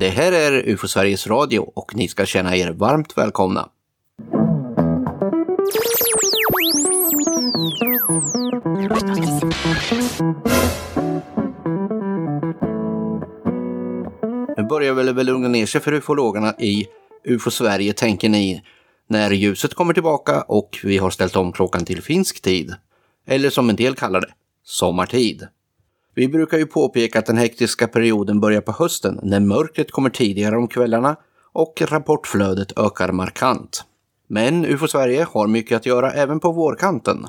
Det här är UFO Sveriges Radio och ni ska känna er varmt välkomna. Nu börjar väl väl lugna ner sig för ufologerna i UFO Sverige, tänker ni, när ljuset kommer tillbaka och vi har ställt om klockan till finsk tid. Eller som en del kallar det, sommartid. Vi brukar ju påpeka att den hektiska perioden börjar på hösten när mörkret kommer tidigare om kvällarna och rapportflödet ökar markant. Men UFO Sverige har mycket att göra även på vårkanten.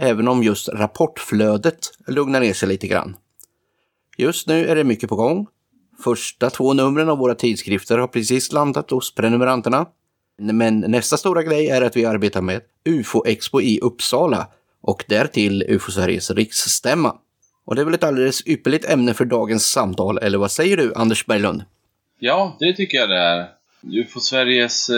Även om just rapportflödet lugnar ner sig lite grann. Just nu är det mycket på gång. Första två numren av våra tidskrifter har precis landat hos prenumeranterna. Men nästa stora grej är att vi arbetar med UFO-expo i Uppsala och därtill UFO Sveriges riksstämma. Och det är väl ett alldeles ypperligt ämne för dagens samtal, eller vad säger du, Anders Berglund? Ja, det tycker jag det är. UFO Sveriges eh,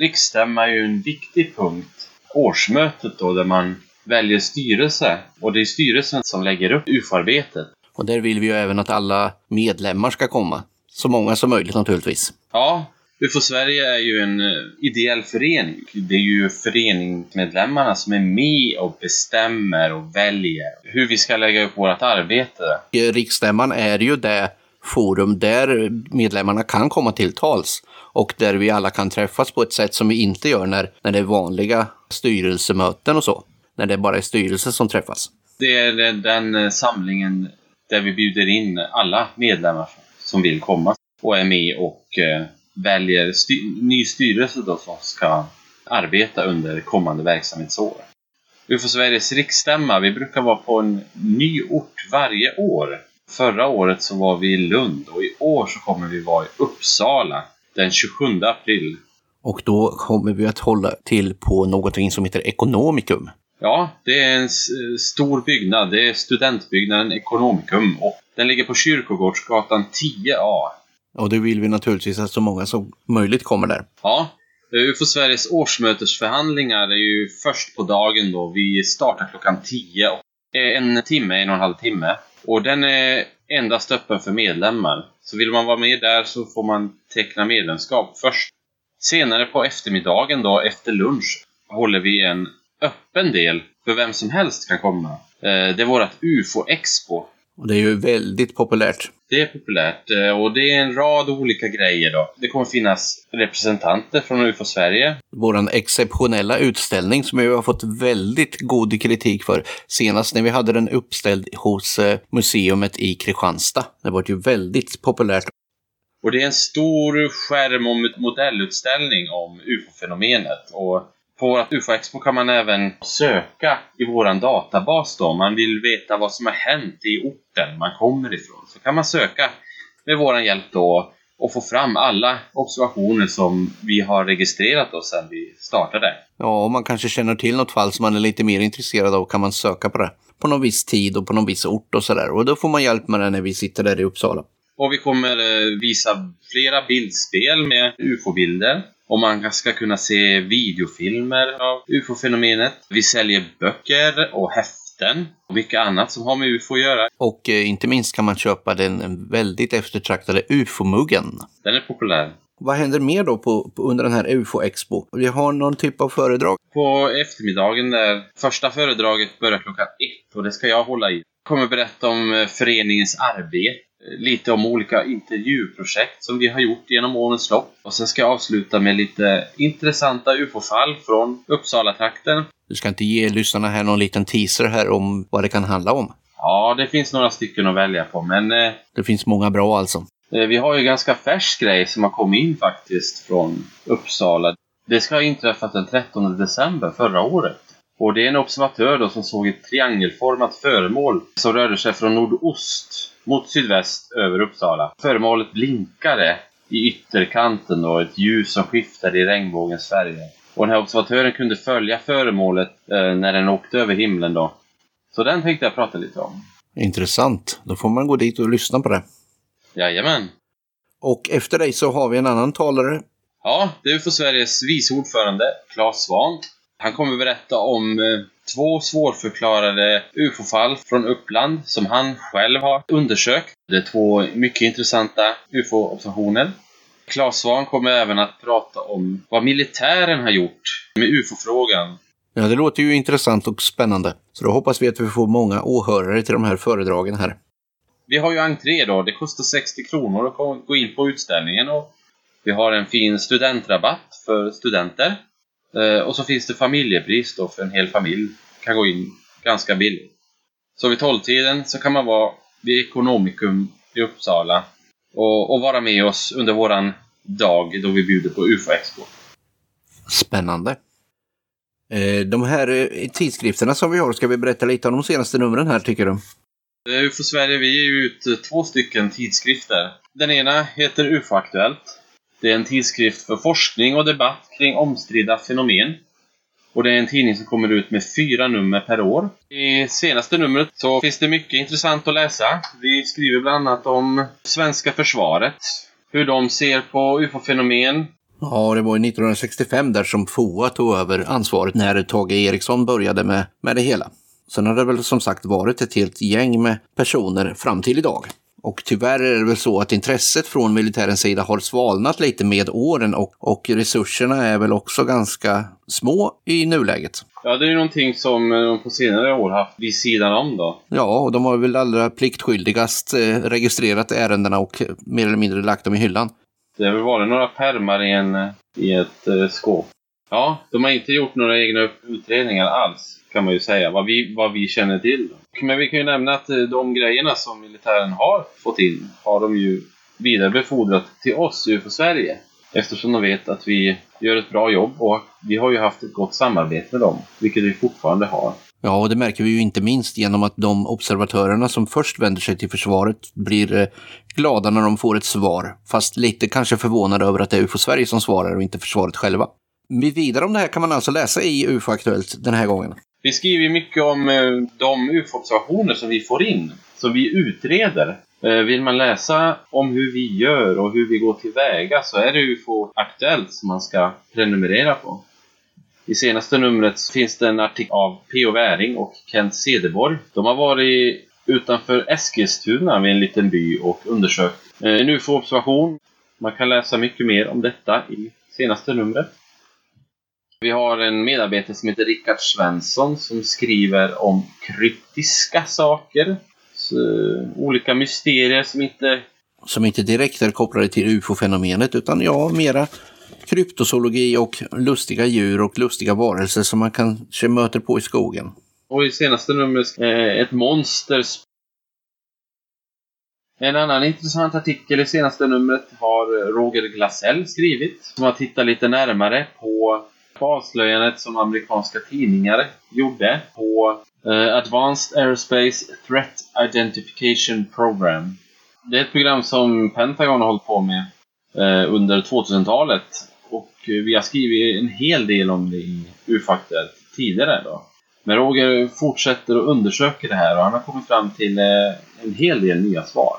riksstämma är ju en viktig punkt. Årsmötet då, där man väljer styrelse. Och det är styrelsen som lägger upp UFO-arbetet. Och där vill vi ju även att alla medlemmar ska komma. Så många som möjligt naturligtvis. Ja, UFO Sverige är ju en eh, ideell förening. Det är ju föreningsmedlemmarna som är med och bestämmer och väljer hur vi ska lägga upp vårt arbete. Riksstämman är ju det forum där medlemmarna kan komma till tals och där vi alla kan träffas på ett sätt som vi inte gör när, när det är vanliga styrelsemöten och så. När det bara är styrelsen som träffas. Det är den, eh, samlingen där vi bjuder in alla medlemmar som vill komma och är med och eh, väljer sty ny styrelse då som ska arbeta under kommande verksamhetsår. UFO Sveriges riksstämma, vi brukar vara på en ny ort varje år. Förra året så var vi i Lund och i år så kommer vi vara i Uppsala den 27 april. Och då kommer vi att hålla till på någonting som heter Ekonomikum. Ja, det är en stor byggnad. Det är studentbyggnaden Ekonomikum och den ligger på Kyrkogårdsgatan 10A. Och det vill vi naturligtvis att så många som möjligt kommer där. Ja. UFO Sveriges årsmötesförhandlingar är ju först på dagen då. Vi startar klockan 10. En timme, en och en halv timme. Och den är endast öppen för medlemmar. Så vill man vara med där så får man teckna medlemskap först. Senare på eftermiddagen då, efter lunch, håller vi en öppen del för vem som helst kan komma. Eh, det är vårt UFO-expo. Och det är ju väldigt populärt. Det är populärt eh, och det är en rad olika grejer då. Det kommer finnas representanter från UFO Sverige. Vår exceptionella utställning som vi har fått väldigt god kritik för. Senast när vi hade den uppställd hos eh, museet i Kristianstad. Det var ju väldigt populärt. Och det är en stor skärm och modellutställning om UFO-fenomenet. Och på vårt UFO-expo kan man även söka i våran databas då. Man vill veta vad som har hänt i orten man kommer ifrån. Så kan man söka med våran hjälp då och få fram alla observationer som vi har registrerat då sedan vi startade. Ja, om man kanske känner till något fall som man är lite mer intresserad av kan man söka på det. På någon viss tid och på någon viss ort och sådär. Och då får man hjälp med det när vi sitter där i Uppsala. Och vi kommer eh, visa flera bildspel med UFO-bilder. Och man ska kunna se videofilmer av UFO-fenomenet. Vi säljer böcker och häften och mycket annat som har med UFO att göra. Och eh, inte minst kan man köpa den väldigt eftertraktade UFO-muggen. Den är populär. Vad händer mer då på, på, under den här UFO-expo? Vi har någon typ av föredrag? På eftermiddagen där, första föredraget börjar klockan ett och det ska jag hålla i. Jag kommer berätta om eh, föreningens arbete lite om olika intervjuprojekt som vi har gjort genom årens lopp. Och sen ska jag avsluta med lite intressanta UFO-fall från Uppsala-trakten. Du ska inte ge lyssnarna här någon liten teaser här om vad det kan handla om? Ja, det finns några stycken att välja på, men... Eh, det finns många bra alltså. Eh, vi har ju ganska färsk grej som har kommit in faktiskt från Uppsala. Det ska ha inträffat den 13 december förra året. Och det är en observatör då som såg ett triangelformat föremål som rörde sig från nordost mot sydväst över Uppsala. Föremålet blinkade i ytterkanten och ett ljus som skiftade i regnbågens färger. Och den här observatören kunde följa föremålet eh, när den åkte över himlen då. Så den tänkte jag prata lite om. Intressant. Då får man gå dit och lyssna på det. Jajamän. Och efter dig så har vi en annan talare. Ja, det är för Sveriges vice ordförande, Claes Svahn. Han kommer berätta om eh, två svårförklarade UFO-fall från Uppland som han själv har undersökt. Det är två mycket intressanta UFO-observationer. Claes Svahn kommer även att prata om vad militären har gjort med UFO-frågan. Ja, det låter ju intressant och spännande. Så då hoppas vi att vi får många åhörare till de här föredragen här. Vi har ju entré då. Det kostar 60 kronor att gå in på utställningen. Och vi har en fin studentrabatt för studenter. Eh, och så finns det familjepris då för en hel familj. Kan gå in ganska billigt. Så vid tolvtiden så kan man vara vid Ekonomikum i Uppsala och, och vara med oss under våran dag då vi bjuder på UFO-expo. Spännande. Eh, de här eh, tidskrifterna som vi har, ska vi berätta lite om de senaste numren här tycker du? UFO Sverige, vi ger ut två stycken tidskrifter. Den ena heter UFO-aktuellt. Det är en tidskrift för forskning och debatt kring omstridda fenomen. Och det är en tidning som kommer ut med fyra nummer per år. I senaste numret så finns det mycket intressant att läsa. Vi skriver bland annat om svenska försvaret, hur de ser på UFO-fenomen. Ja, det var 1965 där som FOA tog över ansvaret när Tage Eriksson började med, med det hela. Sen har det väl som sagt varit ett helt gäng med personer fram till idag. Och tyvärr är det väl så att intresset från militärens sida har svalnat lite med åren och, och resurserna är väl också ganska små i nuläget. Ja, det är ju någonting som de på senare år haft vid sidan om då. Ja, och de har väl allra pliktskyldigast eh, registrerat ärendena och mer eller mindre lagt dem i hyllan. Det har väl varit några pärmar i, en, i ett eh, skåp. Ja, de har inte gjort några egna utredningar alls, kan man ju säga, vad vi, vad vi känner till. Men vi kan ju nämna att eh, de grejerna som militären har fått in har de ju vidarebefordrat till oss, UFO Sverige. Eftersom de vet att vi gör ett bra jobb och vi har ju haft ett gott samarbete med dem, vilket vi fortfarande har. Ja, och det märker vi ju inte minst genom att de observatörerna som först vänder sig till försvaret blir eh, glada när de får ett svar, fast lite kanske förvånade över att det är UFO Sverige som svarar och inte försvaret själva. Vidare om det här kan man alltså läsa i UFO Aktuellt den här gången. Vi skriver mycket om eh, de UFO-observationer som vi får in, som vi utreder. Eh, vill man läsa om hur vi gör och hur vi går tillväga så är det UFO Aktuellt som man ska prenumerera på. I senaste numret finns det en artikel av P.O. Wäring och Kent Cederborg. De har varit utanför Eskilstuna vid en liten by och undersökt eh, en UFO-observation. Man kan läsa mycket mer om detta i senaste numret. Vi har en medarbetare som heter Rickard Svensson som skriver om kryptiska saker. Så, olika mysterier som inte... Som inte direkt är kopplade till ufo-fenomenet utan ja, mera kryptozoologi och lustiga djur och lustiga varelser som man kanske möter på i skogen. Och i senaste numret eh, ett monster. En annan intressant artikel i senaste numret har Roger Glasell skrivit. Som har tittat lite närmare på avslöjandet som amerikanska tidningar gjorde på eh, Advanced Aerospace Threat Identification Program. Det är ett program som Pentagon har hållit på med eh, under 2000-talet och eh, vi har skrivit en hel del om det i UFO-aktuellt tidigare. Då. Men Roger fortsätter och undersöker det här och han har kommit fram till eh, en hel del nya svar.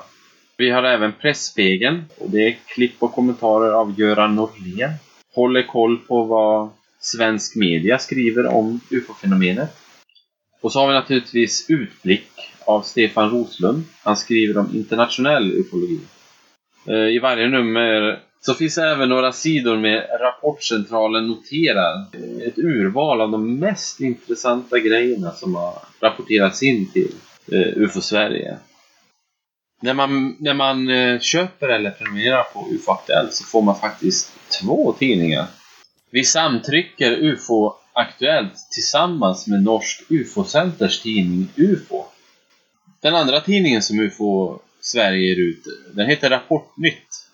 Vi har även Pressspegeln och det är klipp och kommentarer av Göran Norlén. Håller koll på vad svensk media skriver om UFO-fenomenet. Och så har vi naturligtvis Utblick av Stefan Roslund. Han skriver om internationell ufologi. Eh, I varje nummer så finns det även några sidor med Rapportcentralen noterar ett urval av de mest intressanta grejerna som har rapporterats in till eh, UFO Sverige. När man, när man eh, köper eller prenumererar på UFO Aktuellt så får man faktiskt två tidningar vi samtrycker UFO Aktuellt tillsammans med Norsk UFO-centers tidning UFO. Den andra tidningen som UFO Sverige ger ut, den heter Rapportnytt.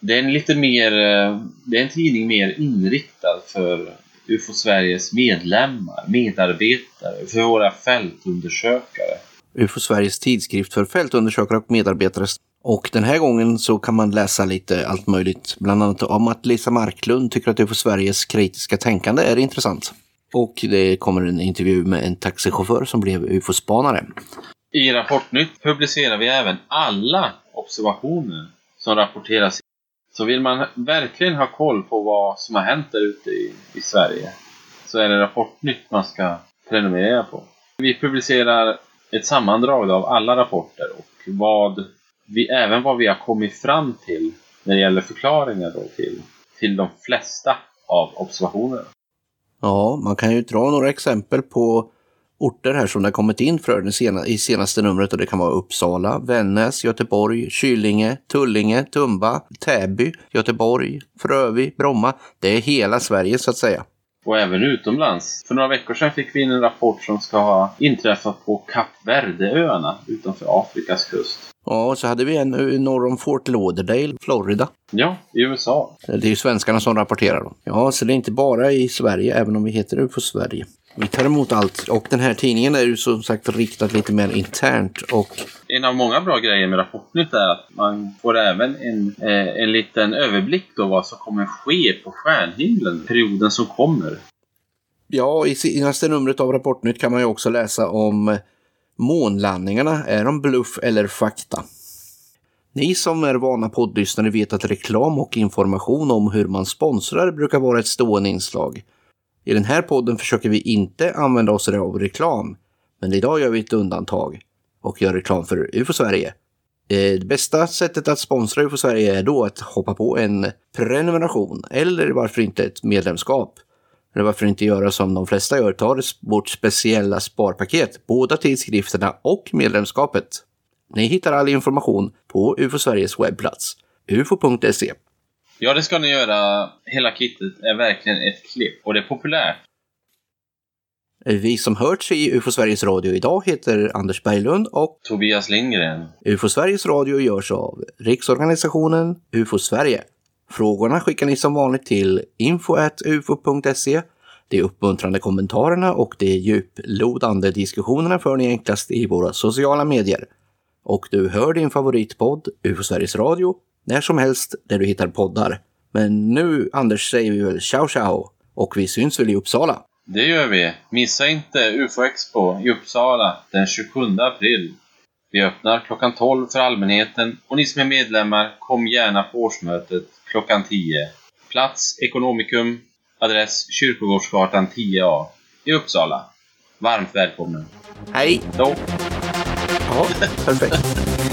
Det är en lite mer, eh, det är en tidning mer inriktad för UFO Sveriges medlemmar, medarbetare, för våra fältundersökare. UFO Sveriges tidskrift för fältundersökare och medarbetare och den här gången så kan man läsa lite allt möjligt, bland annat om att Lisa Marklund tycker att UFO Sveriges kritiska tänkande är intressant. Och det kommer en intervju med en taxichaufför som blev UFO-spanare. I Rapportnytt publicerar vi även alla observationer som rapporteras. Så vill man verkligen ha koll på vad som har hänt där ute i, i Sverige så är det Rapportnytt man ska prenumerera på. Vi publicerar ett sammandrag av alla rapporter och vad vi, även vad vi har kommit fram till när det gäller förklaringar då till, till de flesta av observationerna. Ja, man kan ju dra några exempel på orter här som det har kommit in för sena, i senaste numret och det kan vara Uppsala, Vännäs, Göteborg, Kylinge, Tullinge, Tumba, Täby, Göteborg, Frövi, Bromma. Det är hela Sverige så att säga. Och även utomlands. För några veckor sedan fick vi in en rapport som ska ha inträffat på Kap Verde-öarna utanför Afrikas kust. Ja, och så hade vi en norr om Fort Lauderdale, Florida. Ja, i USA. Det är ju svenskarna som rapporterar då. Ja, så det är inte bara i Sverige, även om vi heter UFO Sverige. Vi tar emot allt och den här tidningen är ju som sagt riktat lite mer internt och... En av många bra grejer med Rapportnytt är att man får även en, eh, en liten överblick då vad som kommer ske på stjärnhimlen perioden som kommer. Ja, i senaste numret av Rapportnytt kan man ju också läsa om månlandningarna. Är de bluff eller fakta? Ni som är vana poddlyssnare vet att reklam och information om hur man sponsrar brukar vara ett stående inslag. I den här podden försöker vi inte använda oss av reklam, men idag gör vi ett undantag och gör reklam för UFO Sverige. Eh, det bästa sättet att sponsra UFO Sverige är då att hoppa på en prenumeration eller varför inte ett medlemskap. Eller varför inte göra som de flesta gör, ta vårt speciella sparpaket, båda tidskrifterna och medlemskapet. Ni hittar all information på UFO Sveriges webbplats, ufo.se. Ja, det ska ni göra. Hela kittet är verkligen ett klipp och det är populärt. Vi som hörts i UFO Sveriges Radio idag heter Anders Berglund och Tobias Lindgren. UFO Sveriges Radio görs av Riksorganisationen UFO Sverige. Frågorna skickar ni som vanligt till info.ufo.se. De uppmuntrande kommentarerna och de djuplodande diskussionerna för ni enklast i våra sociala medier. Och du hör din favoritpodd, UFO Sveriges Radio, när som helst där du hittar poddar. Men nu, Anders, säger vi väl ciao ciao och vi syns väl i Uppsala? Det gör vi. Missa inte UFO Expo i Uppsala den 27 april. Vi öppnar klockan 12 för allmänheten och ni som är medlemmar, kom gärna på årsmötet klockan 10. Plats Ekonomikum, adress Kyrkogårdsgatan 10A i Uppsala. Varmt välkommen! Hej! Då. Ja, perfekt.